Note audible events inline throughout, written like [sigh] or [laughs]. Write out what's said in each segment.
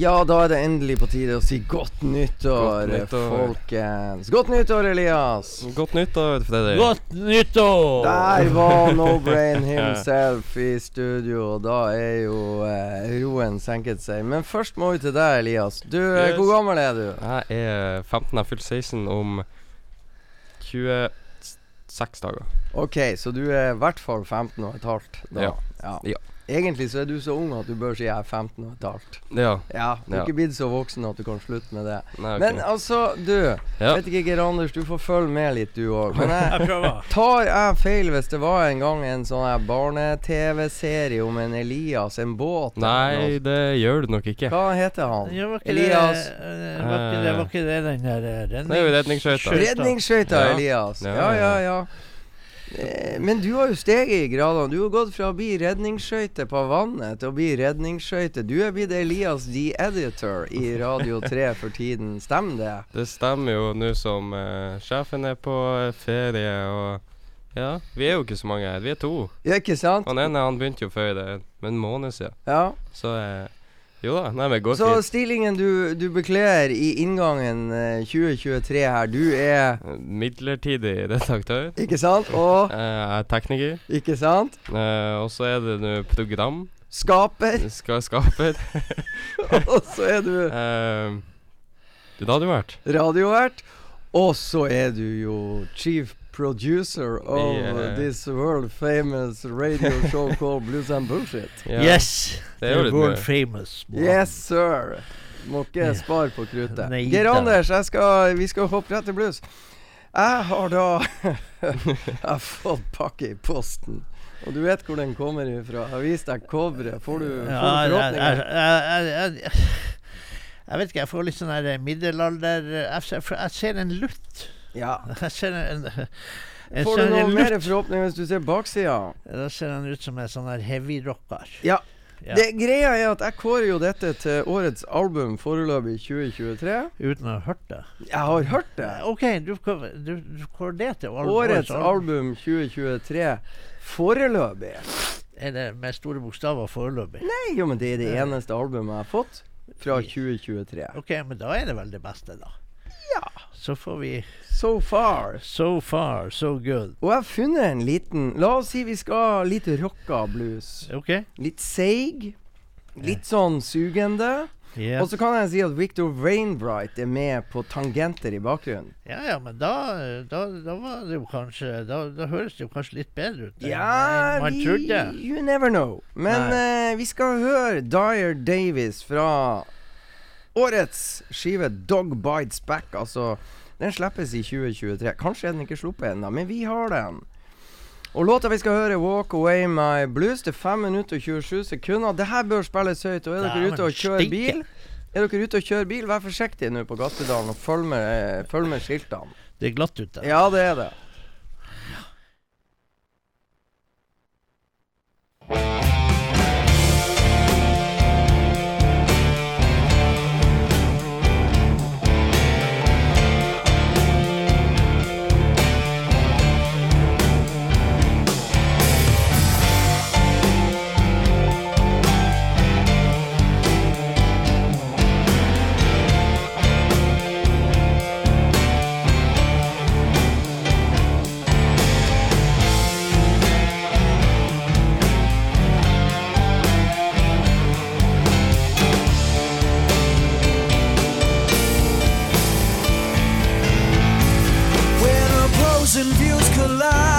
Ja, da er det endelig på tide å si godt nyttår, Godt nyttår. folkens. Godt nyttår, Elias. Godt nyttår, Fredrik. Godt nyttår! Der var [laughs] No Brain himself i studio, og da er jo eh, roen senket seg. Men først må vi til deg, Elias. Du, eh, Yes. hvor gammel er du? Jeg er 15, jeg fyller 16 om 26 dager. Ok, så du er i hvert fall 15 og et halvt da. Ja. ja. Ja. Egentlig så er du så ung at du bør si jeg er 15 og et halvt. Ja. Ja, du er Ja. ikke blitt så voksen at du kan slutte med det. Nei, okay. Men altså, du. Ja. Vet ikke, Geir Anders, du får følge med litt, du òg. Men [laughs] jeg Jeg. Tar jeg feil hvis det var en gang en sånn barne-TV-serie om en Elias, en båt? Nei, noe? det gjør du nok ikke. Hva heter han? Ja, var ikke Elias. Det, eh, var, ikke det, var ikke det den der eh, Det redningsskøyta. Redningsskøyta, Ja. Elias. Ja, Ja, ja, ja, ja. Eh, Men du har jo steget i gradene. Du har gått fra å bli redningsskøyte på vannet til å bli redningsskøyte. Du er blitt Elias the Editor i Radio [laughs] 3 for tiden. Stemmer det? Det stemmer jo nå som uh, sjefen er på eh, ferie og Ja, vi er jo ikke så mange her. Vi er to. Ja, ikke sant? Han ene han begynte jo før det, med en måned siden. Ja. Så eh, jo da. Nei, men går Så fint. stillingen du, du bekler i inngangen eh, 2023 her, du er Eh, Midlertidig redaktør. Ikke sant? Og Eh, Jeg er tekniker. Ikke sant? Eh, og så er det nå program. Skaper. [laughs] Skal skaper. [laughs] Og så er du Eh, det hadde jo vært. radiovert. Og så er du jo chief producer of eh, this world famous radio show [laughs] called Blues and Bullshit. Yeah. Yes! Det er world famous. boy. Yes, sir. Må ikke spare på kruttet. Geir. Anders, jeg skal, vi skal hoppe rett til blues. Jeg har da [laughs] Jeg har fått pakke i posten. Og du vet hvor den kommer ifra. Jeg har vist deg coveret. Får du, får du jeg, forhåpninger? jeg, vet ikke, jeg får litt sånn middelalder Jeg, ser- jeg ser en lutt. Ja. [laughs] Jeg ser en, en Får du noen noe mer forhåpninger hvis du ser baksida? Da ser han ut som en sånn her heavy-rocker. Ja. Ja. Det Greia er at jeg kårer jo dette til årets album foreløpig 2023. Uten å ha hørt det. Jeg har hørt det. OK, du, du, du kårer det til al- Årets album 2023 foreløpig. Er det med store bokstaver foreløpig? Nei, jo, men det er det eneste albumet jeg har fått fra 2023. OK, men da er det vel det beste, da. Ja. Så får vi So far. So far, so good. Og jeg har funnet en liten La oss si vi skal litt rocka blues. OK? Litt seig. Litt sånn sugende. Ja. Og så kan jeg si at Victor Wainbright er med på tangenter i bakgrunnen. ja, ja, men da, da, da var det jo kanskje Da, da høres det jo kanskje litt bedre ut Ja, enn man vi trodde. You never know. Men uh, vi skal høre Dyer Davis fra årets skive Dog Bites Back. Altså, den slippes i 2023. Kanskje er den ikke sluppet ennå, men vi har den. Og låta vi skal høre, 'Walk Away My Blues', er 5 minutter og 27 sekunder. Det her bør spilles høyt. Og er dere ute og kjører bil? Er dere ute og kjører bil, vær forsiktig nå på gasspedalen og følg med, følg med skiltene. Det er glatt ute. Ja, det er det. collide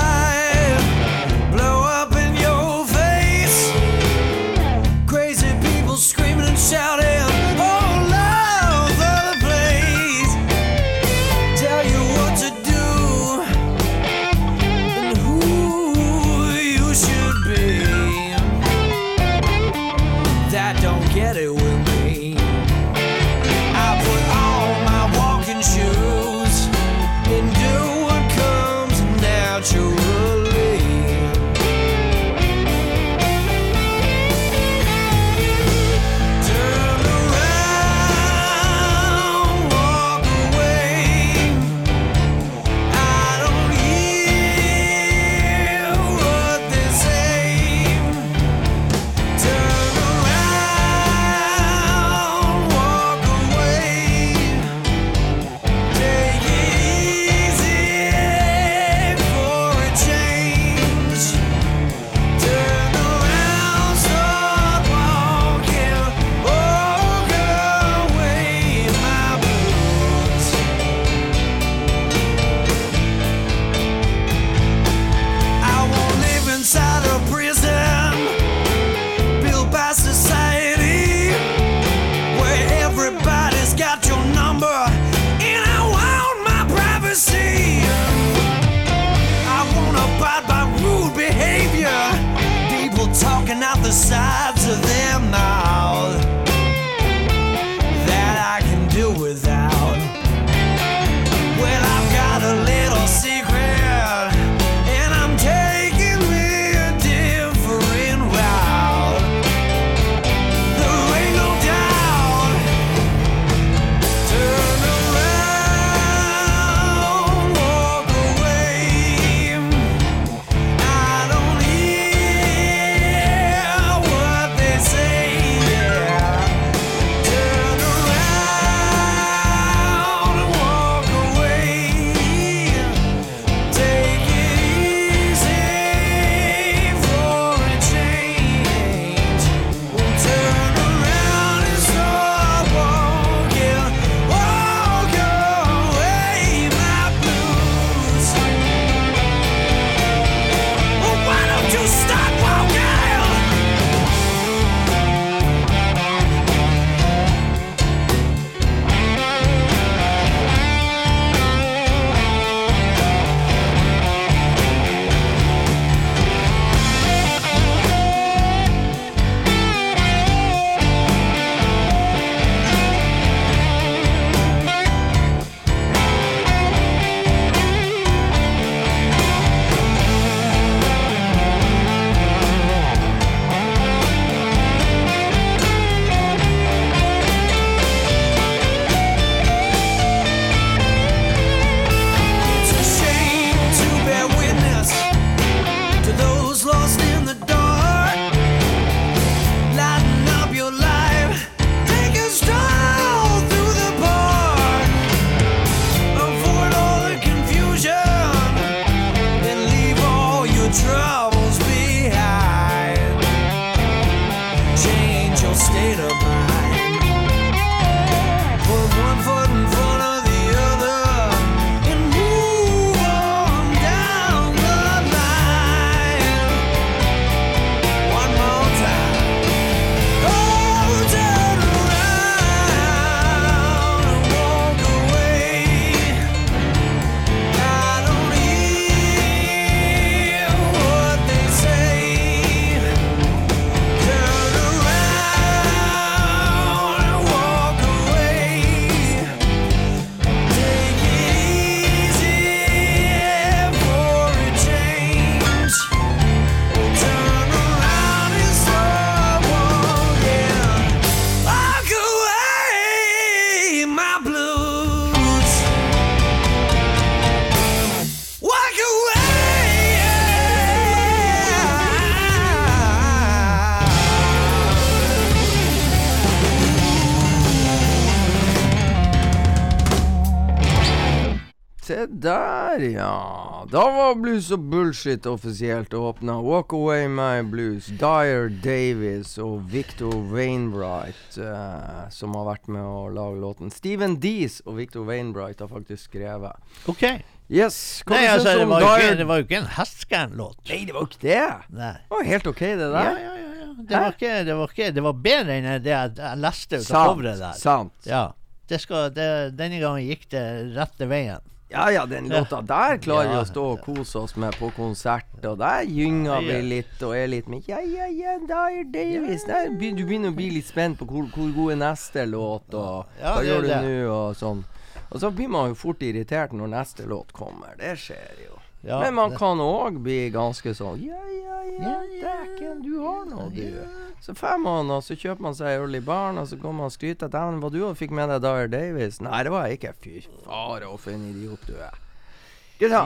Se der, ja. Da var Blues og Bullshit offisielt åpna. Walk Away My Blues. Dyer Davis og Victor Wainwright uh, som har vært med å lage låten. Steven Dees og Victor Wainwright har faktisk skrevet. OK. Yes, Nei, altså, det var, ikke, det var jo ikke en hestgæren låt. Nei, det var ikke det. Nei. Det var helt OK, det Ja, der. ja, ja. ja. Det, var ikke, det, var ikke, det var bedre enn det jeg, jeg leste ut av coveret der. Sant. Ja. Det skal, det, denne gangen gikk det rette veien. Ja ja, den låta der klarer vi Ja. å stå og kose oss med på konsert, og der gynger vi litt og er litt med Ja, ja, ja, Dyer Davies du begynner å bli litt spent på hvor, hvor god er neste låt, og hva gjør du nå, og sånn. Og så blir man jo fort irritert når neste låt kommer. Det skjer jo. Ja, Men man det- kan òg bli ganske sånn Ja, ja, ja, dæken, du har noe, du. Så drar man, og så kjøper man seg øl i baren, og så går man og skryter at «Dæven, hva du og fikk med deg Dyer Davis. Nei, det var jeg ikke. Fy fare, for en idiot du er.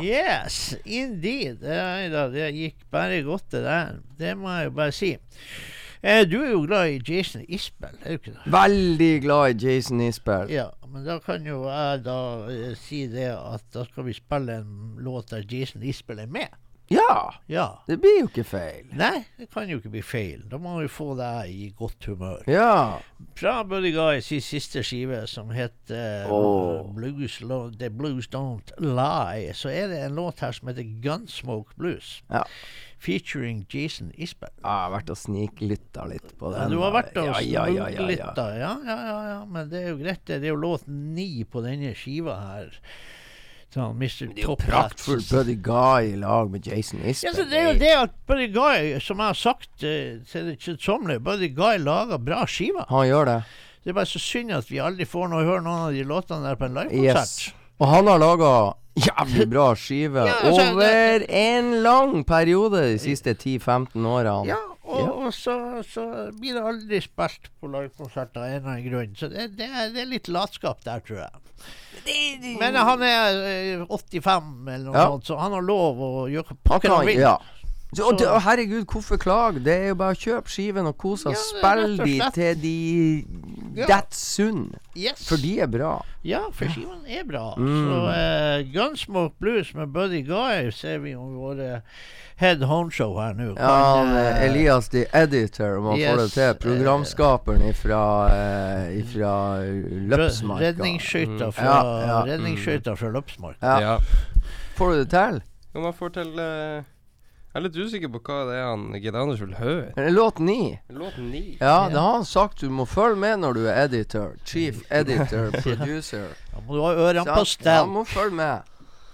Yes, indeed. Nei da, det gikk bare godt, det der. Det må jeg jo bare si. Eh, du er jo glad i Jason Isbell, er du ikke det? Veldig glad i Jason Isbell. Ja, men da kan jo jeg da eh, si det at da skal vi spille en låt der Jason Isbell er med. Ja, Ja. det blir jo ikke feil. Nei, det kan jo ikke bli feil. Da må vi få deg i godt humør. Ja. Fra Buddy Guys i siste skive, som heter Åh. Blues Lo- The Blues Don't Lie, så er det en låt her som heter Gunsmoke Blues. Ja. Featuring Jason Isbell. Jeg har vært og sniklytta litt på den. Ja, du har vært og ja, ja, ja, ja, ja. Ja, ja, ja, ja. Men det er jo greit, det. Det er jo låt ni på denne skiva her. Sånn Mr. Det er jo praktfull praktfullt Buddy Guy i lag med Jason Isbell. Ja, så det er jo det at Buddy Guy, som jeg har sagt eh, til det kjedsommelige, Buddy Guy lager bra skiver. Han gjør det. Det er bare så synd at vi aldri får noe, høre noen av de låtene der på en livekonsert. Yes. Og han har laga jævlig bra skive Ja, altså, over en lang periode de siste 10-15 årene. Ja, og, Ja. og så, så blir det aldri spilt på livekonserter av en eller annen grunn. Så det, det, er, det er litt latskap der, tror jeg. Men han er eh, 85 eller noe Ja. sånt, så han har lov å gjøre pakken han vil. ja. Så, og, og herregud, hvorfor klage? Det er jo bare å kjøpe skiven og kose Ja, og de til de Ja. That's sunn. Yes. For de er bra. Ja, for skiven er bra. Mm. Så uh, Gunsmoke Blues med Buddy Guy ser vi om våre head home-show her nå. Ja, eh, Elias the Editor, om han får det til. Programskaperen ifra, uh, ifra Løpsmarka. Redningsskøyter fra, Ja, ja. fra Løpsmarka. Ja. Ja. Får du det til? Om man får til eh, Jeg er litt usikker på hva det er han Gid Anders vil høre. Låt ni. Låt ni. Ja, det har han sagt. Du må følge med når du er editor. Chief editor, [laughs] producer. Da må du ha ørene på stell. Ja, må følge med.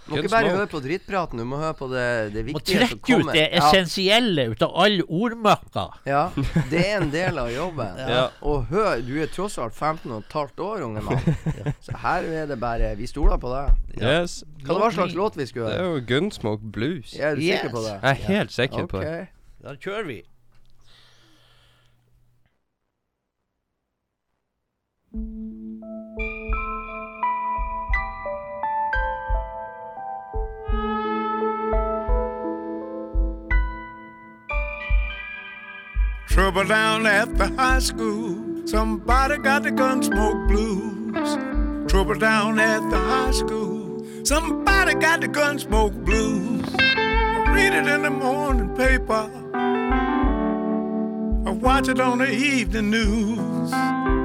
Må ikke bare høre på drittpraten, du må høre på det, det Må viktige som trekke ut kommer. det Ja, essensielle ut av all ordmøkka. ja, det er en del av jobben. [laughs] Ja. Og hør, du er tross alt 15 og et halvt år, unge mann. [laughs] Så her er det bare Vi stoler på deg. Yes. Hva var slags låt vi skulle høre? Det er jo Gunsmoke Blues. Er du sikker på det? Jeg er helt sikker på det. Da kjører vi. Trouble down at the high school. Somebody got the gunsmoke blues. Trouble down at the high school. Somebody got the gunsmoke blues. I read it in the morning paper. I watch it on the evening news.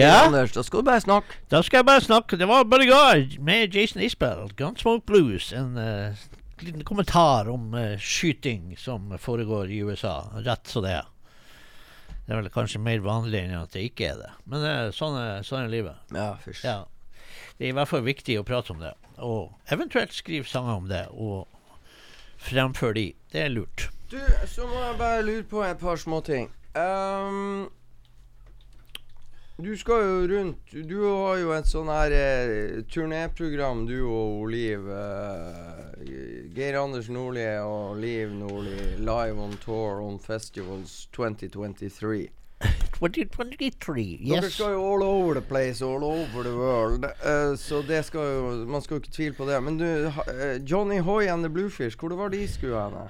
Ja. Anders, da skal du bare snakke. Da skal jeg bare snakke. Det var Bodyguard med Jason Isbell. Gunsmoke Blues. En uh, liten kommentar om uh, skyting som foregår i USA. Rett så det er. Det er vel kanskje mer vanlig enn at det ikke er det. Men uh, sånn, er, sånn er livet. Ja, fysj. Ja. Det er i hvert fall viktig å prate om det. Og eventuelt skrive sanger om det, og fremføre de. Det er lurt. Du, så må jeg bare lure på et par småting. Um, du skal jo rundt Du har jo et sånn her eh, turnéprogram, du og Liv. eh, Geir Anders Nordli og Liv Nordli live on tour on festivals 2023. 2023, [laughs] yes. Dere skal jo all over the place, all over the world. Uh, så det skal jo Man skal jo ikke tvile på det. Men du, eh, Johnny Hoy and the Bluefish, hvor det var de skulle henne?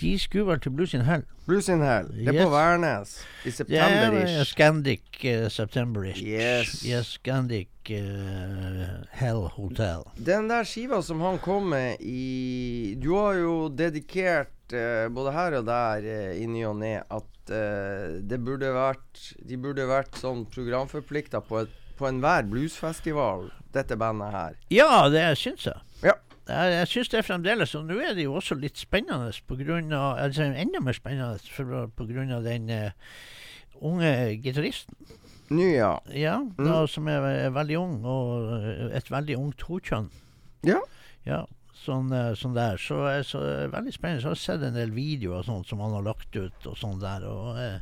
De skulle vel til Blues in Hell. Blues in Hell. Det er Yes. på Værnes. I er september-ish. Scandic uh, September-ish. Yes. Yes, Scandic uh, Hell Hotel. Den der skiva som han kom med i Du har jo dedikert uh, både her og der uh, i ny og ne at det burde vært De burde vært sånn programforplikta på, et- på enhver bluesfestival, dette bandet her. Ja, det syns jeg. Ja. Jeg, jeg syns det fremdeles. Og nå er det jo også litt spennende på grunn av Altså enda mer spennende pga. den uh, unge gitaristen. Ja. Ja, da, som er, er veldig ung, og eh, et veldig ungt hokjønn. Ja. Ja, sånn, eh, sånn der. Så, så er veldig spennende. Så jeg har sett en del videoer sånt som han har lagt ut, og sånn der. Og eh,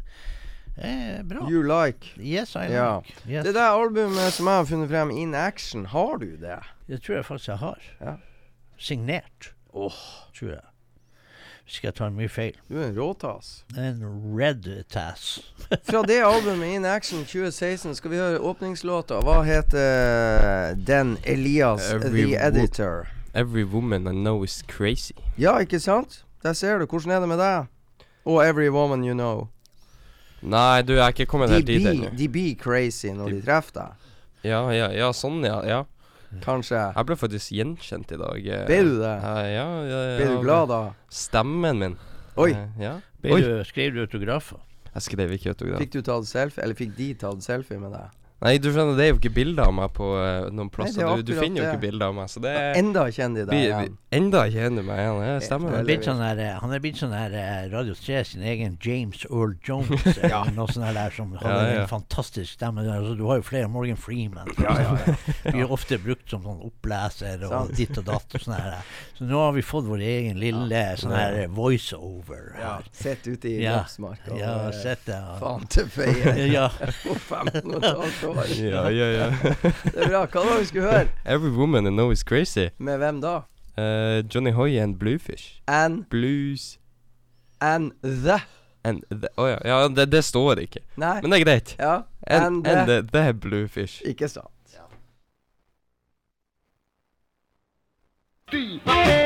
eh, bra. You Like. Yes, I Ja. like. Yes. Det der albumet som jeg har funnet frem, In Action, har du det? Det tror jeg faktisk jeg har. Ja. Signert. Tror jeg. Skal jeg ta mye feil. Du er en råtass. En red tass. [laughs] Fra det albumet In Action 2016 skal vi høre åpningslåta. Hva heter den? Elias Every The Editor. Every woman I know is crazy. Ja, ikke sant? Der ser du. Hvordan er det med deg? Og Every Woman You Know. Nei, du, jeg er ikke kommet De helt dit ennå. de blir crazy når de treffer deg. Ja, ja, ja, sånn, ja. ja. Kanskje. Jeg ble faktisk gjenkjent i dag. eh. Ble du det? Ja, ja, ja, ja, Ble du glad da? Stemmen min. Oi. Eh, ja. Ble Oi. du, skrev du autografer? Jeg skrev ikke autograf. Fikk du tatt selfie, eller fikk de tatt selfie med deg? Nei, du skjønner, det er jo ikke bilder av meg på uh, noen plasser. Nei, du, du finner jo ikke bilder av meg, så det er Enda kjenner de deg vi, vi, igjen. Enda kjenner meg igjen. Ja, stemmer Han er det. blitt sånn der, eh, han er blitt sånn der eh, Radio 3 sin egen James Earl Jones. [laughs] Eller noe sånt der som har Ja, ja. en fantastisk stemme. Altså, du har jo flere Morgan Freeman. [laughs] Blir ofte brukt som sånn oppleser og Sant. ditt og datt og sånn her. Så nå har vi fått vår egen lille sånn her eh, voiceover Ja. Sett ute i Ja. Lapsmark og Ja, sett det. ja. faen til feie [laughs] Ja. på 15 og et. Ja, ja, ja. [laughs] Det er bra. Hva var det vi skulle høre? Every woman I know is crazy. Med hvem da? Uh, Johnny Hoy and Bluefish. And, Blues and the. and the oh, ja. ja det, det står ikke. Nei. Men det er greit. Ja. And, And, and the. the, the Bluefish. Ikke sant. Every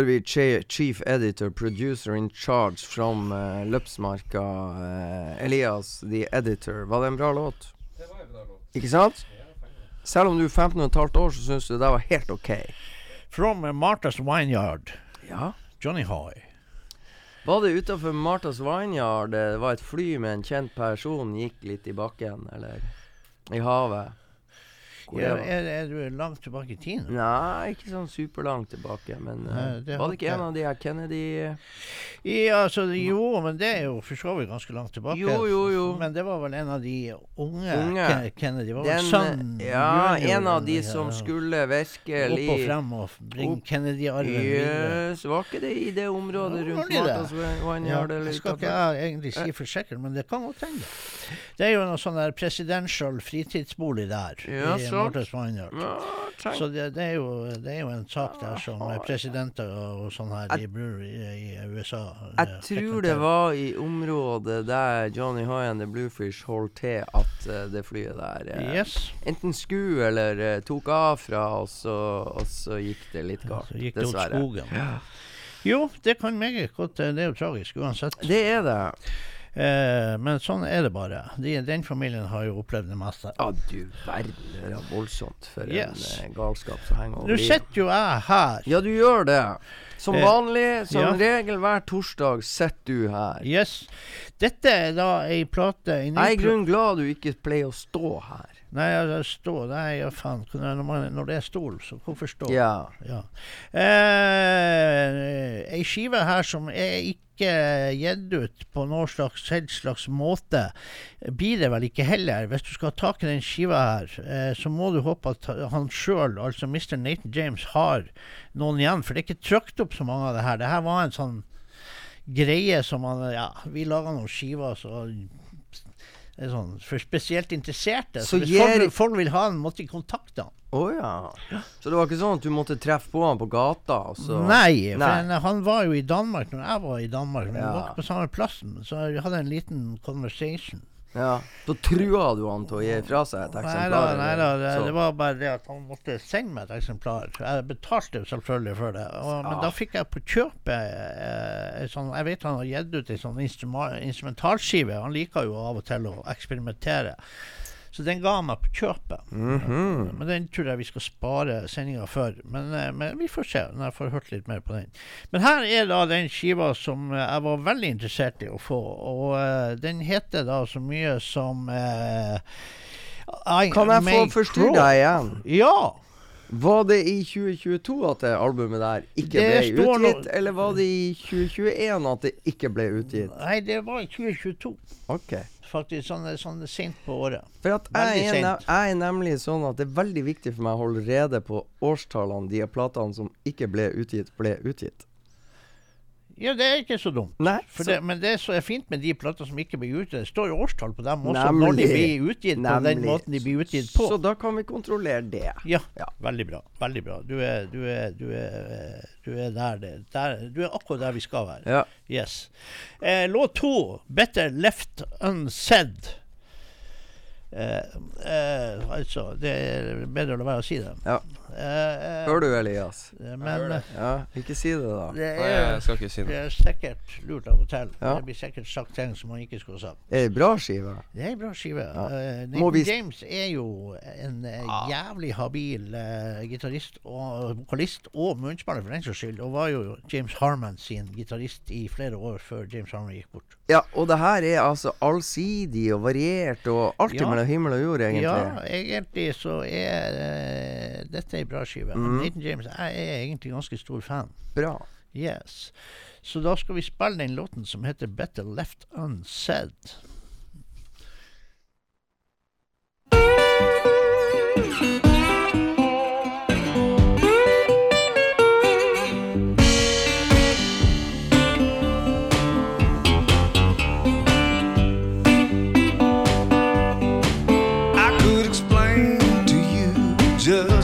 spør vi chief editor, producer in charge from uh, Løpsmarka, Uh, Elias the editor. Var det en bra låt? Ikke sant? Selv om du er 15 og et halvt år, så syns du det var helt OK. From uh, Martha's Vineyard, Ja. Johnny Hoy. Var det utafor Marthas Vineyard det var et fly med en kjent person gikk litt i bakken, eller i havet? Ja, er, er du langt tilbake i tiden? Nei, ikke sånn superlangt tilbake, men eh, Nei, det var det ikke en av de her Kennedy Ja, altså, jo, men det er jo for så vidt ganske langt tilbake. Jo, jo, jo. Men det var vel en av de unge, Unge. Kennedy. Var vel Den, sønnen ja, junior, en av de ja, som ja. skulle virkelig Opp og frem og bringe Kennedy-arven videre. Yes, var ikke det i det området Ja, rundt var det skal ikke jeg egentlig si for sikkert, men det kan godt hende. Det er jo noe sånn der presidential fritidsbolig der Ja, i Martha's Ja. Så det, det, er jo, det er jo en sak der som eh, presidenter og, og sånn her Jeg- i, i, i USA Jeg eh, tror det var i området der Johnny High and the Bluefish holdt til at uh, det flyet der uh, Yes. enten skulle eller uh, tok av fra, og så, og så gikk det litt galt. Så gikk det åt dessverre. skogen. Jo, det kan meget godt Det er jo tragisk uansett. Det er det. Eh, men sånn er det bare. De, den familien har jo opplevd det meste. Ja, du verden, det er voldsomt for Yes. en eh, galskap som henger over Nå sitter jo jeg her. Ja, du gjør det. Som Eh, vanlig, som ja. regel hver torsdag, sitter du her. Yes. Dette er da ei plate Jeg er i grunnen glad du ikke pleier å stå her. Nei, jeg står Nei, ja faen. Når, man, når det er stol, så hvorfor stå? Ja. Ja. Eh, ei skive her som er ikke gitt ut på noen slags, slags måte, blir det vel ikke heller. Hvis du skal ha tak i den skiva her, eh, så må du håpe at han sjøl, altså Mr. Nathan James, har noen igjen. For det er ikke trykt opp så mange av det her. Det her var en sånn greie som han Ja, vi laga noen skiver, så sånn, For spesielt interesserte. Så Så hvis folk, folk vil ha han, måtte de kontakte han. Oh, ja. Så det var ikke sånn at du måtte treffe på han på gata? og Så. Nei, for Nei. han- han var jo i Danmark når jeg var i Danmark. Men vi Ja. var ikke på samme plassen, så vi hadde en liten conversation. Ja. Da trua du han til å gi fra seg et eksemplar? nei da det, det var bare det at han måtte sende meg et eksemplar. Jeg betalte jo selvfølgelig for det. Og, Men Ja. da fikk jeg på kjøpet eh, sånn Jeg vet han har gitt ut ei sånn instrumentalskive. Han liker jo av og til å eksperimentere. Så den ga han meg på kjøpet. Mhm. Men den tror jeg vi skal spare sendinga for. Men, eh, men vi får se når jeg får hørt litt mer på den. Men her er da den skiva som eh, jeg var veldig interessert i å få. Og uh, den heter da så mye som uh, I Kan jeg få forstyrre deg igjen? Ja! Var det i 2022 at det albumet der ikke Det ble utgitt, no eller var det i 2021 at det ikke ble utgitt? Nei, det var i 2022. Ok. Faktisk sånn, sånn sent på året. For at jeg, er jeg er nemlig sånn at det er veldig viktig for meg å holde rede på årstallene de platene som ikke ble utgitt, ble utgitt. Ja, det er ikke så dumt. Nei, så- det, men det som er fint med de platene som ikke blir utgitt, det står jo årstall på dem også, når de blir utgitt på den måten de blir utgitt på. Så da kan vi kontrollere det. Ja, Ja. veldig bra. Veldig bra. Du er, du er, du er, du er der, der Du er akkurat der vi skal være. Ja. Yes. Eh, låt to, 'Better Left Unsaid'. Eh, eh, altså, det er bedre å la være å si det. Ja. Eh, eh, Hør du, Elias? men eh, Ja, ikke si det, da. det Nei, er, jeg skal ikke si det det er sikkert lurt av og til. Ja. Det blir sikkert sagt ting som man ikke skulle sagt. Er det bra skive? Det er ei bra skive. Ja. Uh, Nathan vi- James er jo en uh, jævlig habil uh, gitarist og vokalist og munnspiller for den saks skyld, og var jo James Harman sin gitarist i flere år før James Harman gikk bort. Ja, og det her er altså allsidig og variert og alt Ja. mellom himmel og jord, egentlig. Ja, egentlig så er dette ei bra skive. Mm. Nathan James jeg er egentlig ganske stor fan. Bra. Yes. Så da skal vi spille den låten som heter 'Better Left Unsaid'. I could explain to you just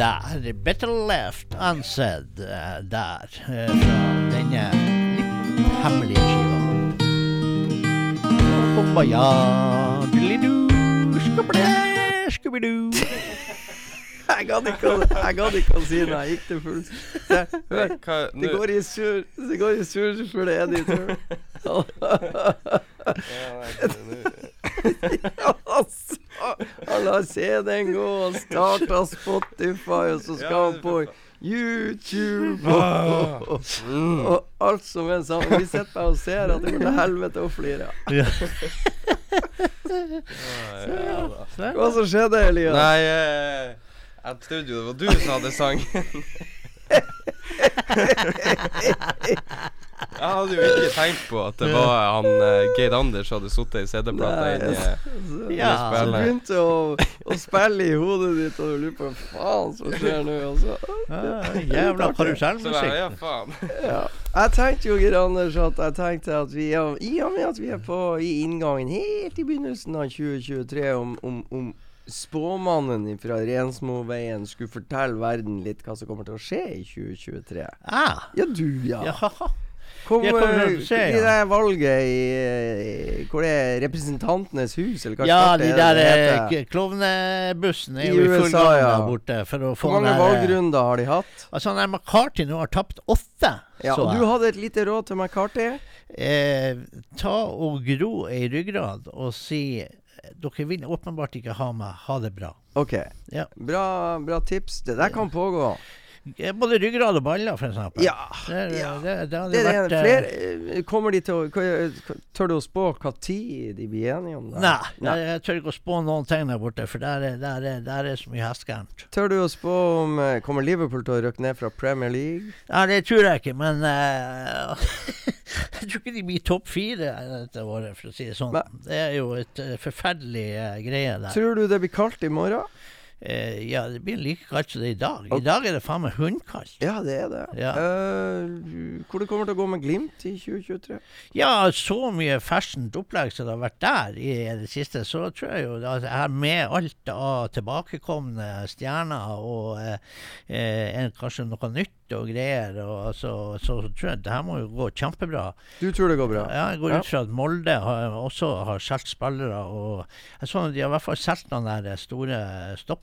der. Better left unsaid eh, der. eh, fra denne litt hemmelige skiva. Kumbaya, diddly-doo, skubble. Jeg gadd ikke, å- jeg gadd ikke å si det. Jeg gikk til full Hør. Det går i sur Det går i sur for det er ditt hør. Altså, oss se CD-en gå og starta Spotify, og så skal han på YouTube og, [laughs] og, og alt som er sammen. Vi sitter bare og ser at det går til helvete og flirer. Ja. Hva som skjedde, Elias? Nei, eh, jeg trodde jo det var du som hadde sangen. [laughs] Jeg hadde jo ikke tenkt på at det var han uh, Geir Anders som hadde sittet i CD-plata inni Ja. så begynte å, å spille i hodet ditt, og du lurer på hva faen som skjer nå. Og så, Ah, jævla karusellmusikk. ja, faen. ja. Jeg tenkte jo, Geir Anders, at jeg tenkte at vi er, i og med at vi er på i inngangen helt i begynnelsen av 2023, om, om, om spåmannen fra Rensmoveien skulle fortelle verden litt hva som kommer til å skje i 2023. Ah, Ja, du, ja. jaha. Kom, det eh, til i det valget i eh, Hvor det er Representantenes hus, eller hva Ja, de der det eh, heter? k- klovnebussene I er jo i full gang ja. der borte. Hvor mange der, eh, valgrunder har de hatt? Altså, der McCarthy nå har tapt åtte. Ja, så og du hadde et lite råd til McCarthy? eh, ta og gro ei ryggrad og si dere vil åpenbart ikke ha meg, ha det bra. OK. Ja. Bra, bra tips. Det der kan pågå. Både ryggrad og baller, for eksempel. Ja. Det, er- ja. det, det Det vært det, eh, flere eh, Kommer de til å Tør du å spå hva tid de blir enige om det? Nei, jeg, jeg tør ikke å spå noen ting der borte, for der er, der er, der er så mye hestegærent. Tør du å spå om eh, Kommer Liverpool til å rykke ned fra Premier League? Ja, det tror jeg ikke, men uh, [laughs] Jeg tror ikke de blir topp fire dette året, for å si det sånn. Men- det er jo et uh, forferdelig uh, greie der. Tror du det blir kaldt i morgen? Eh, ja, det blir like kaldt som det er i dag. I dag er det faen meg hundkaldt. Ja, det er det. Ja. Eh, hvor det kommer til å gå med Glimt i 2023? Ja, så mye fersent opplegg som det har vært der i det siste, så tror jeg jo at her med alt av tilbakekomne stjerner og eh, kanskje noe nytt og greier, og så, så tror jeg det her må jo gå kjempebra. Du tror det går bra? Ja, jeg går Ja. ut fra at Molde har, også har solgt spillere. og jeg så De har i hvert fall solgt noen der store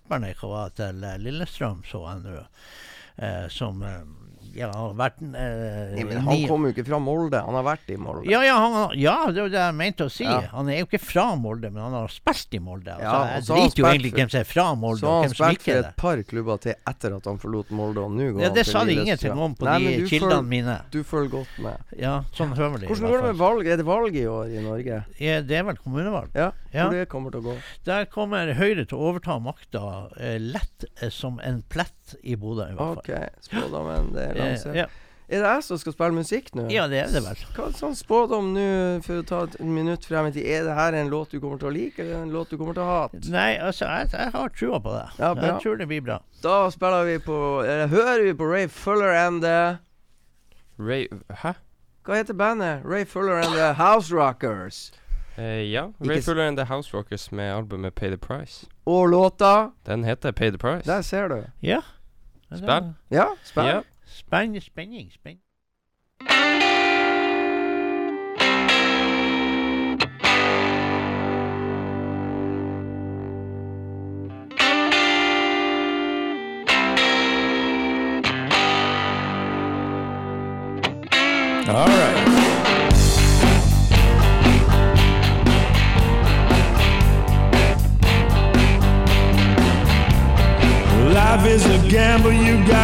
stopperne og var til eh, Lillestrøm, så jeg nå. Eh, som eh, ja, har vært eh, Nei, men han kommer jo ikke fra Molde. Han har vært i Molde. ja, ja, han, ja, det var det jeg mente å si. Ja. Han er jo ikke fra Molde, men han har spilt i Molde. Altså, Ja, og jeg så han driter jo egentlig hvem som er fra Molde, Så og han hvem som spilt ikke for er det. et par klubber til etter at han forlot Molde, og nå går Ja, han det sa de Lillestrøm. ingenting om på Nei, de kildene føl, mine. Du følger godt med. Ja, sånn høvelig. i Hvordan går det med valg? Er det valg i år i Norge? Ja, det er vel kommunevalg. Ja, Ja. hvor det kommer til å gå? Der kommer Høyre til å overta makta eh, lett eh, som en plett i Bodø, i hvert fall. OK, spådommen. Det er Eh, lansert. ja. Er det jeg som skal spille musikk nå? ja, det er det vel. Hva er sånn spådom nå, for å ta et minutt frem i tid? Er det her en låt du kommer til å like, eller en låt du kommer til å hate? Nei, altså, jeg, jeg har trua på det. Ja, bra. jeg tror det blir bra. Da spiller vi på Eller hører vi på Ray Fuller and the Ray Hæ? Hva heter bandet? Ray Fuller and the House Rockers. Uh, ja. Ray Fuller and The House Rockers med albumet Pay The Price. Og låta Den heter Pay The Price. Der ser du. Ja. Spill. Ja, spill. Ja. Spenn, spenning, spenning.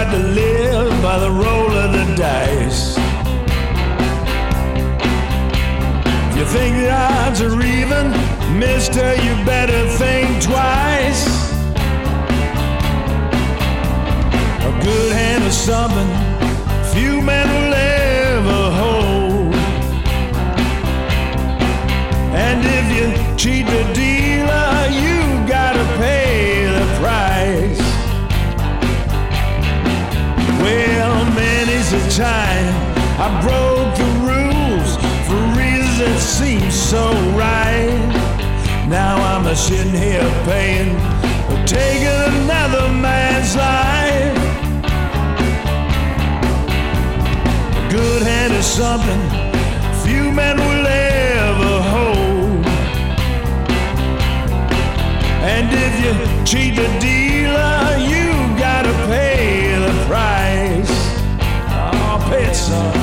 Got to live by the roll of the dice. You think the odds are even, mister, you better think twice. A good hand of something few men will ever hold. And if you cheat the time I broke the rules for reasons that seem so right. Now I'm a sitting here paying for taking another man's life. A good hand is something few men will ever hold. And if you cheat the dealer, you pay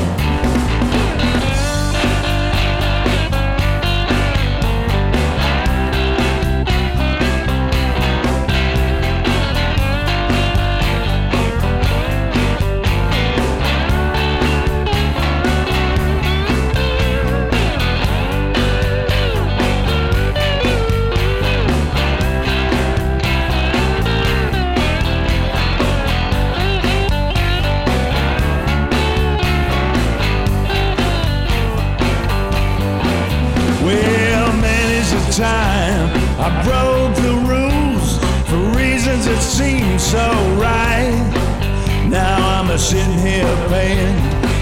reasons that seem so right. Now I'm a sitting here paying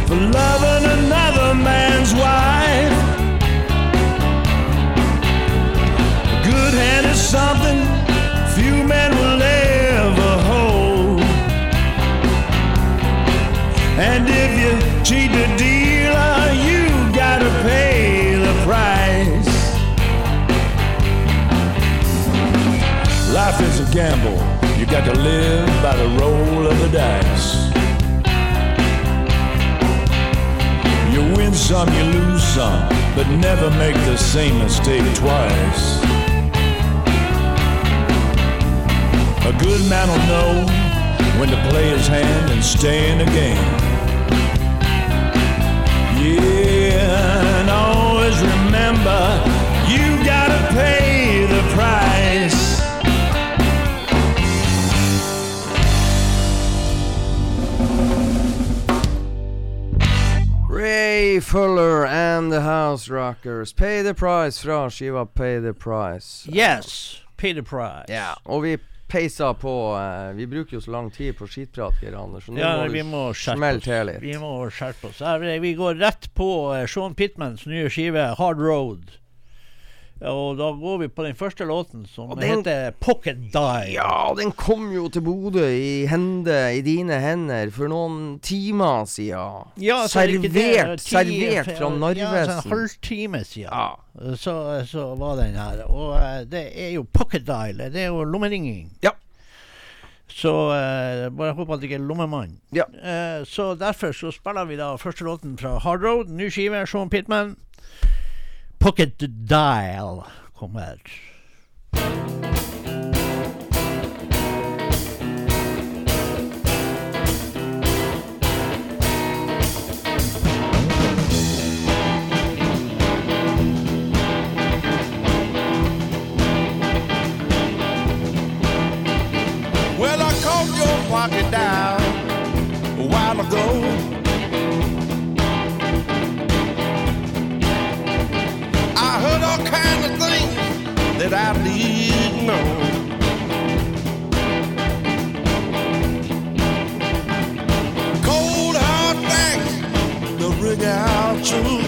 for loving another man's wife. A good hand is something few men will ever hold. And if you cheat the dealer, you gotta pay the price. Life is a gamble. Got to live by the roll of the dice. You win some, you lose some, but never make the same mistake twice. A good man will know when to play his hand and stay in the game. Yeah, and always remember Ray Fuller and the House Rockers. Pay the price fra skiva Pay the Price. Yes, pay the price. Ja, og vi peisa på uh, Vi bruker jo så lang tid på skitprat, Geir Anders, så nå Ja, må vi må smelle til litt. Vi må skjerpe oss. Vi går rett på eh, Sean Pittmans nye skive 'Hard Road'. Og da går vi på den første låten, som den- heter 'Pocket Die'. Ja, den kom jo til Bodø i hende, i dine hender, for noen timer siden. Ja, er servert, det, ti- servert fra Narvesen. Ja, så en halvtime siden. Ja. Så, så var den her. Og uh, det er jo pocket dial. Det er jo lommeringing. Ja. Så uh, bare håper at det ikke er lommemann. Ja. Uh, så derfor så spiller vi da første låten fra Hard Road. Ny skive, Sean Pittman. Pocket Dial kommer. Well, I your pocket down a while ago. That I didn't know. Cold hard facts that ring out true.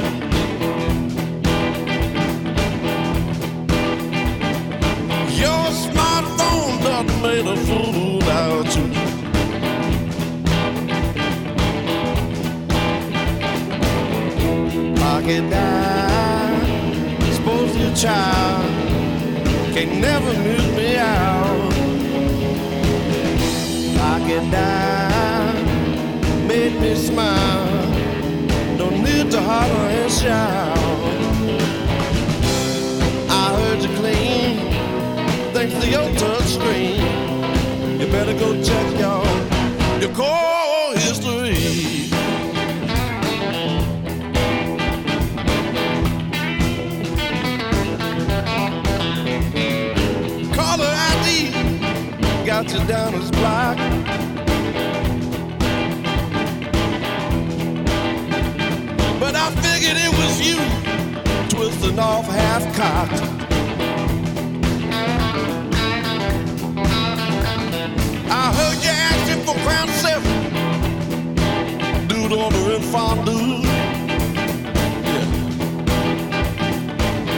Your smartphone done made a fool out you. Pocket dime, suppose your child can never mute me out. Pocket dime made me smile. Don't need to holler and shout. I heard you clean thanks to your touch screen. You better go check your your call got you down as black. But I figured it was you twisting off half cocked. I heard you asking for crown seven. Dude ordering fondue. Yeah.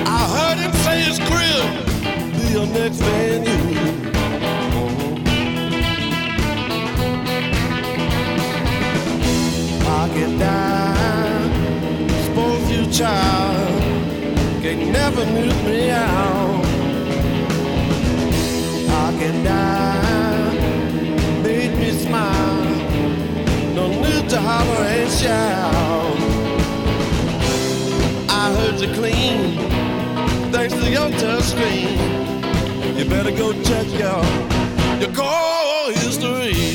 I heard him say his crib be your next venue. Dime, suppose you child can never mute me out. Dime made me smile. No need to holler and shout. I heard you clean, thanks to your touch screen. You better go check your your call history.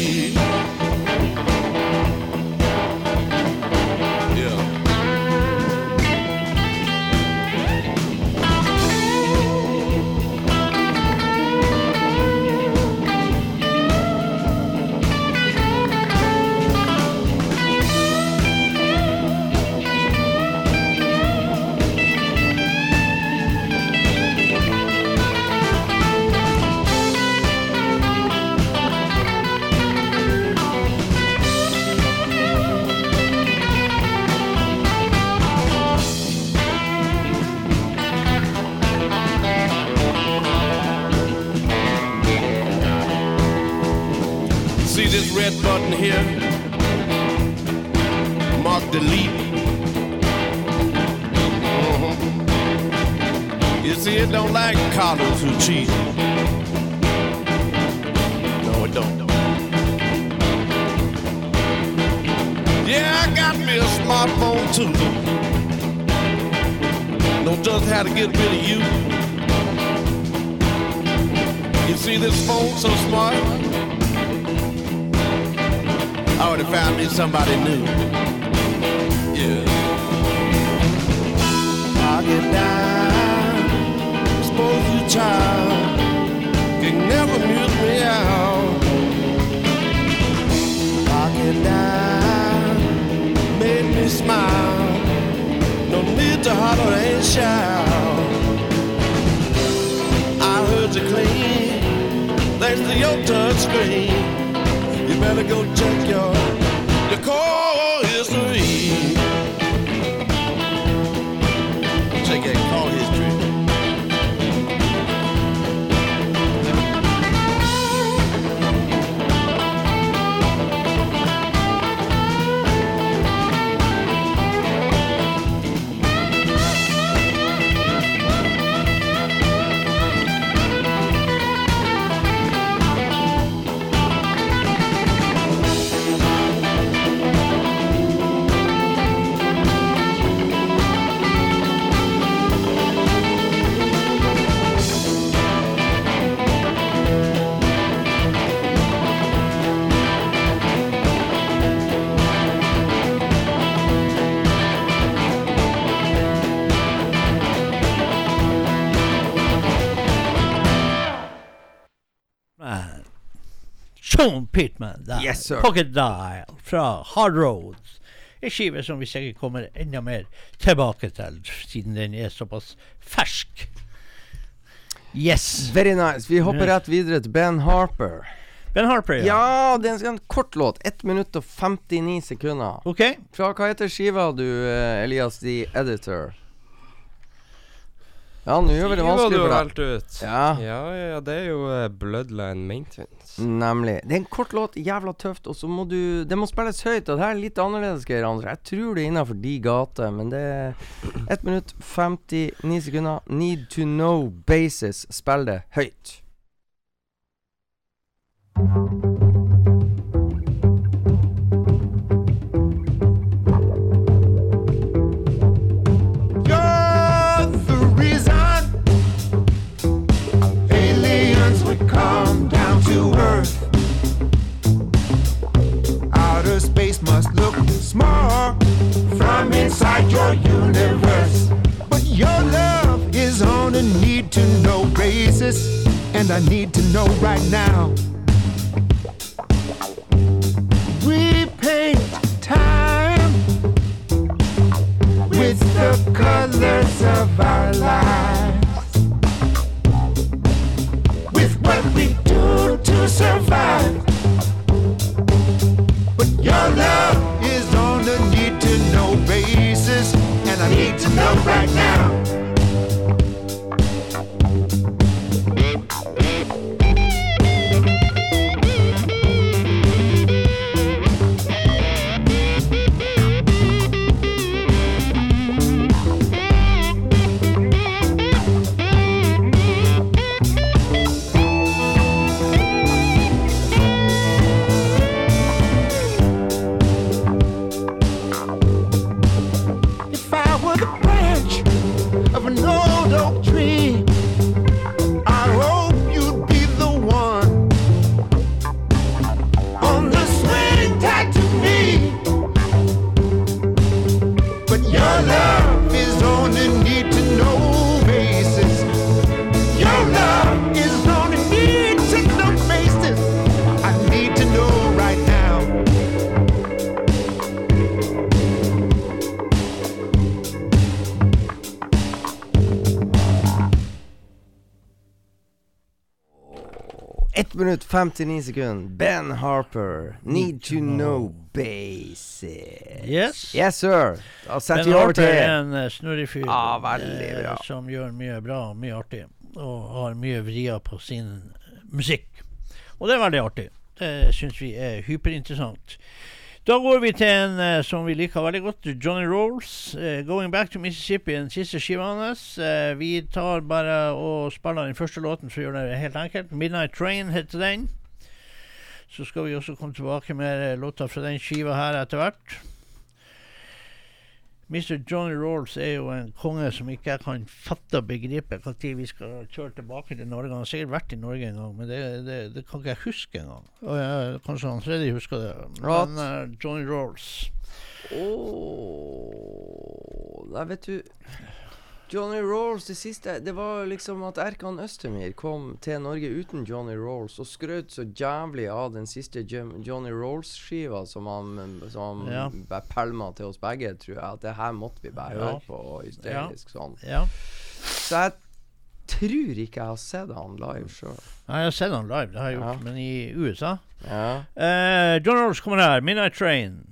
Sean Pittman der. Yes, sir. Pocket Dial fra Hard Roads. En skive som vi sikkert kommer enda mer tilbake til, siden den er såpass fersk. Yes. Very nice. Vi hopper rett videre til Ben Harper. Ben Harper, ja. Ja, det er en kort låt. 1 minutt og 59 sekunder. OK. Fra hva heter skiva du, eh, Elias the Editor? Ja, nå gjør vi det vanskelig du for har deg. ut. Ja. ja, ja, ja, det er jo eh, Bloodline Maintenance. Nemlig. Det er en kort låt, jævla tøft, og så må du Det må spilles høyt, og det her er litt annerledes, Geir Andre. Jeg tror det er innafor de gater, men det er 1 minutt 59 sekunder. Need to know basis. Spill det høyt. Come to Earth. Outer space must look small from inside your universe. But your love is on a need to know basis, and I need to know right now. Minutt 59 sekunder. Ben Harper. Need to know Basics'. Yes. Yes, sir. Ben Harper er en uh, snurrig fyr ah, eh, som gjør mye bra og mye artig. Og har mye vrier på sin musikk. Og det er veldig artig. Det syns vi er hyperinteressant. Da går vi til en uh, som vi liker veldig godt, Johnny Rolls. Uh, 'Going Back to Mississippi', den siste skiva hans. Uh, vi tar bare og spiller den første låten for å gjøre det helt enkelt. 'Midnight Train' heter den. Så skal vi også komme tilbake med låter fra den skiva her etter hvert. Mr. Johnny Rolls er jo en konge som ikke jeg kan fatte og begripe når vi skal kjøre tilbake til Norge. Han har sikkert vært i Norge en gang, men det, det, det kan ikke jeg huske engang. Kanskje han Freddy husker det. Men uh, Johnny Rolls Åh Nei, vet du Johnny Rolls, det siste Det var liksom at Erkan Østemir kom til Norge uten Johnny Rolls og skrøt så jævlig av den siste Johnny Rolls-skiva som han, som han Ja. pælma til oss begge, tror jeg. At det her måtte vi bare Ja. høre på hysterisk sånn. Ja. Så jeg tror ikke jeg har sett han live sjøl. Nei, Jeg har sett han live, det har jeg gjort, Ja. men i USA. Ja. Uh, John Rolls kommer her. 'Midnight Train'.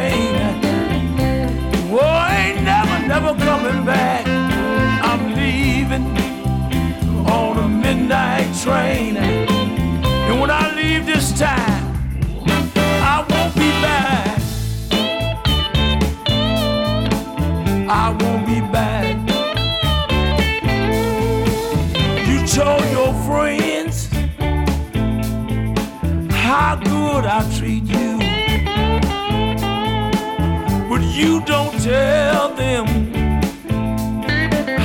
Train. Whoa, ain't never, never coming back. I'm leaving on a midnight train. And when I leave this time, I won't be back. I won't be back. You told your friends how good I treat you. Don't tell them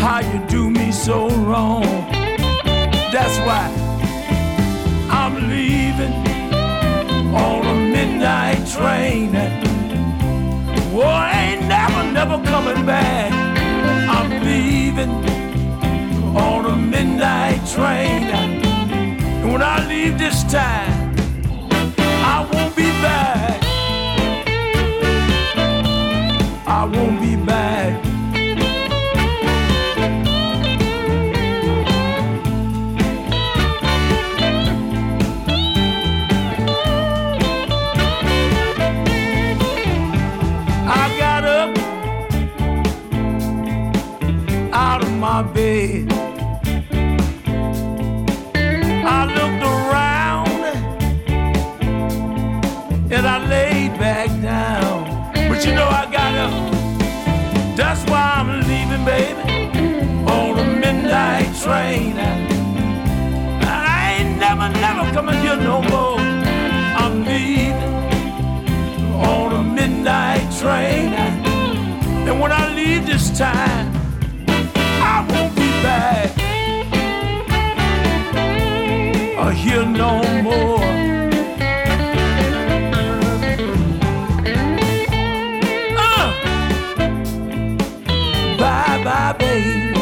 how you do me so wrong. That's why I'm leaving on a midnight train. Whoa, I ain't never, never coming back. I'm leaving on a midnight train. And when I leave this time, bed. I looked around and I laid back down. But you know I got up. That's why I'm leaving, baby, on a midnight train. I ain't never, never coming here no more. I'm leaving on a midnight train. And when I leave this time, here no more. Uh. Bye bye, baby.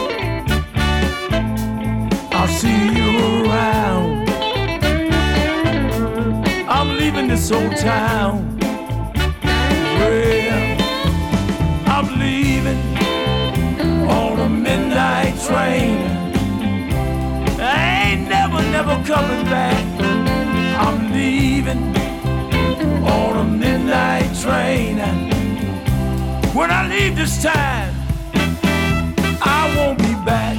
I'll see you around. I'm leaving this old town. Well, I'm leaving on a midnight train. Never coming back. I'm leaving on a midnight train. When I leave this time, I won't be back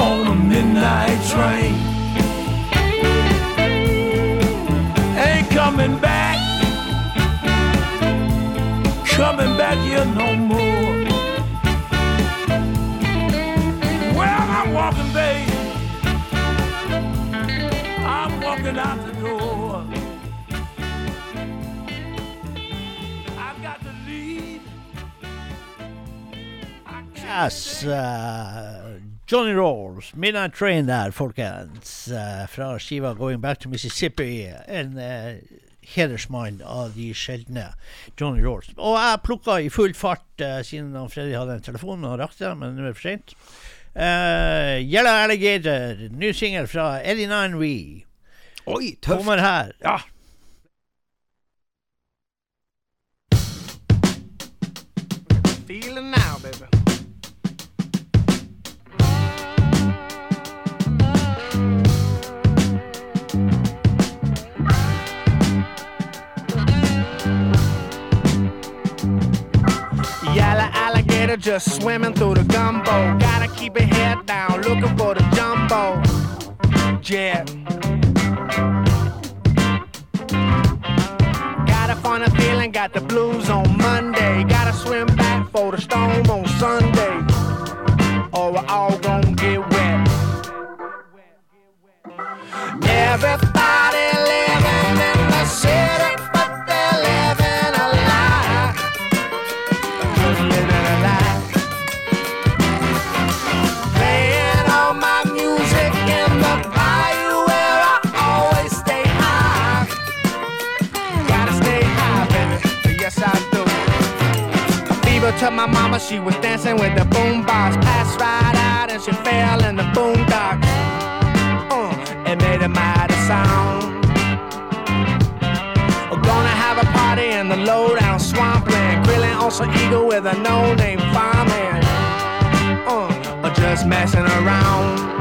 on a midnight train. Ain't coming back, coming back here no more. Yes, Uh, Johnny Rolls, 'Midnight Train' der, folkens. Uh, fra skiva 'Going Back to Mississippi'. En uh, hedersmann av de sjeldne, Johnny Rolls. Og jeg plukka i full fart, eh, siden Freddy hadde en telefon og rakk det, men nå er det for seint. Uh, Yellow Alligator, ny singel fra 89V. Oi, tøft! Kommer her. Ja. just swimming through the gumbo. Gotta keep your head down, looking for the jumbo. Jet. Got a funny feeling, got the blues on Monday. Gotta swim back for the storm on Sunday. Or we're all gonna get wet. Everything To my mama, she was dancing with the boombox. Passed right out and she fell in the boondocks. Uh, it made a mighty sound. We're gonna have a party in the lowdown swampland. Grilling on some eagle with a no-name fireman. Uh, just messing around.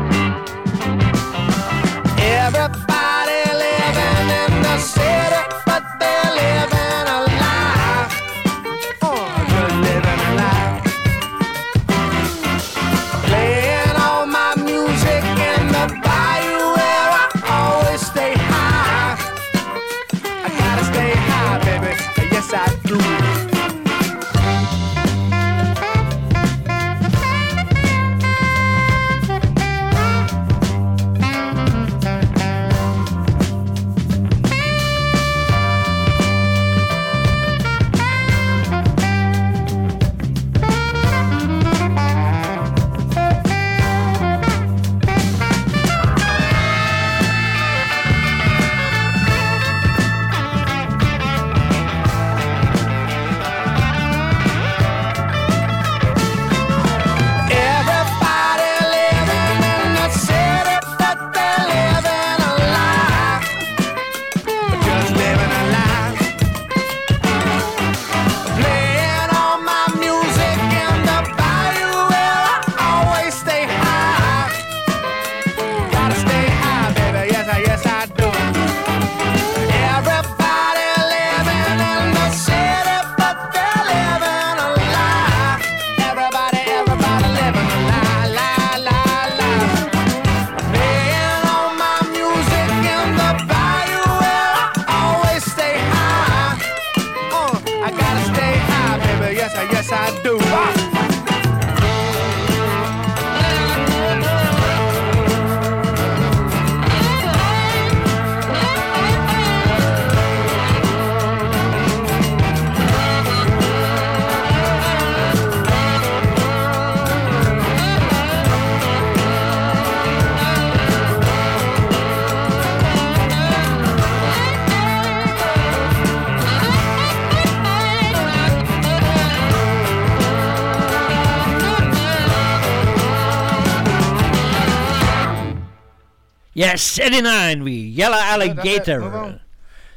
Yes, 89, vi. Yellow Alligator.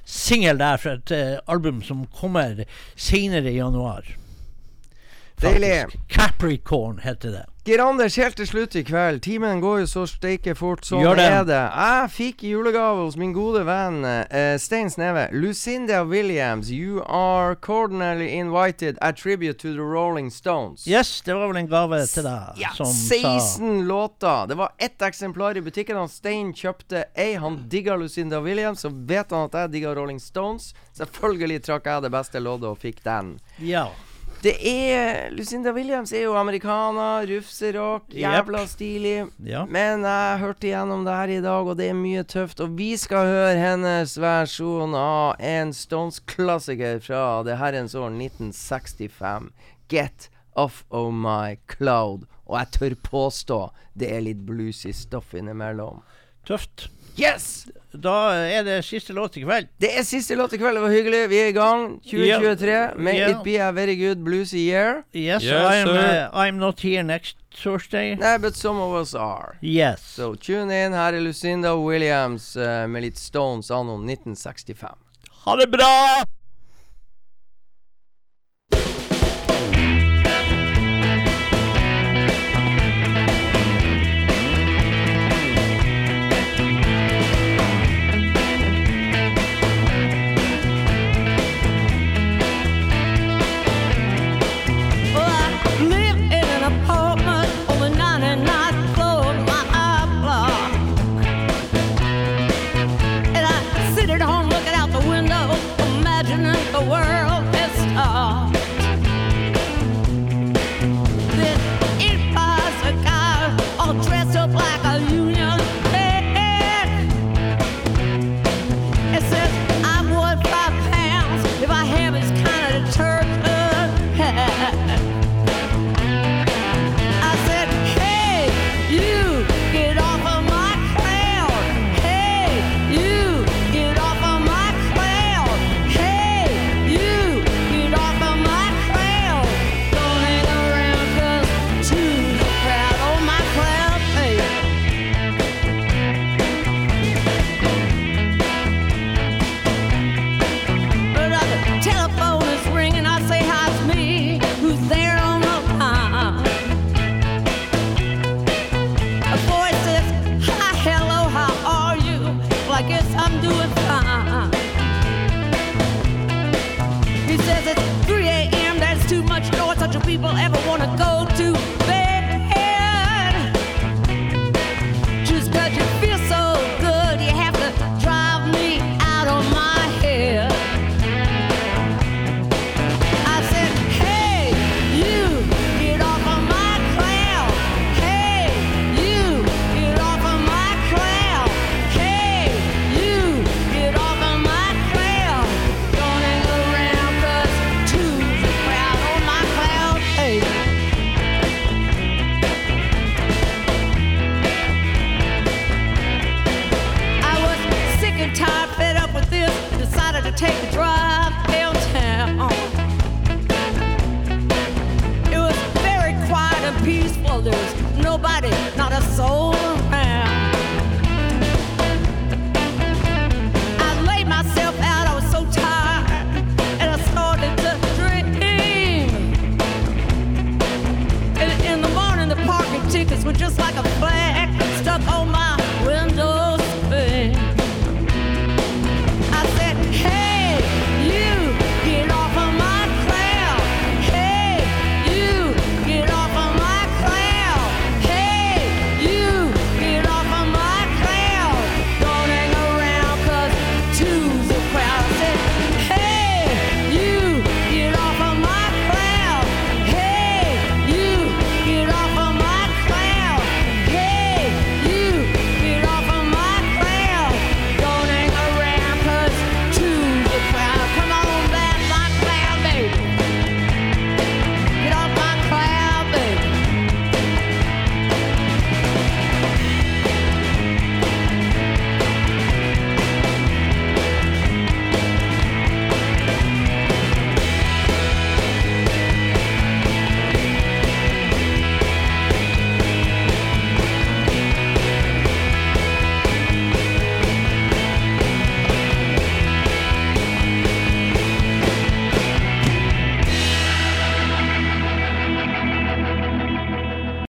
Singel der fra et eh, album som kommer senere i januar. Deilig. Capricorn heter det. Geir Anders, helt til slutt i kveld. Timen går jo så steike fort. Sånn er det. Jeg fikk i julegave hos min gode venn uh, Stein Sneve. Lucinda Williams, you are cordially invited a tribute to the Rolling Stones. Yes, det var vel en gave til deg Ja, som sa 16 låter. Det var ett eksemplar i butikken. Han Stein kjøpte ei. Han digga Lucinda Williams, så vet han at jeg digga Rolling Stones. Selvfølgelig trakk jeg det beste loddet og fikk den. Ja. Det er Lucinda Williams er jo amerikaner, rufserock, jævla stilig. Ja. Men jeg hørte igjennom det her i dag, og det er mye tøft. Og vi skal høre hennes versjon av en Stones-klassiker fra det herrens år 1965. Get Off of My Cloud. Og jeg tør påstå det er litt bluesy stoff innimellom. Tøft. Yes! Da er det siste låt i kveld. Det er siste låt i kveld. Det var hyggelig. Vi er i gang. 2023. May yeah. it be a very good bluesy year. Yes, Yes, I'm, uh, I'm not here next Thursday. Nei, but some of us are. Yes. So tune in. Her er Lucinda Williams uh, med litt Stones anno 1965. Ha det bra!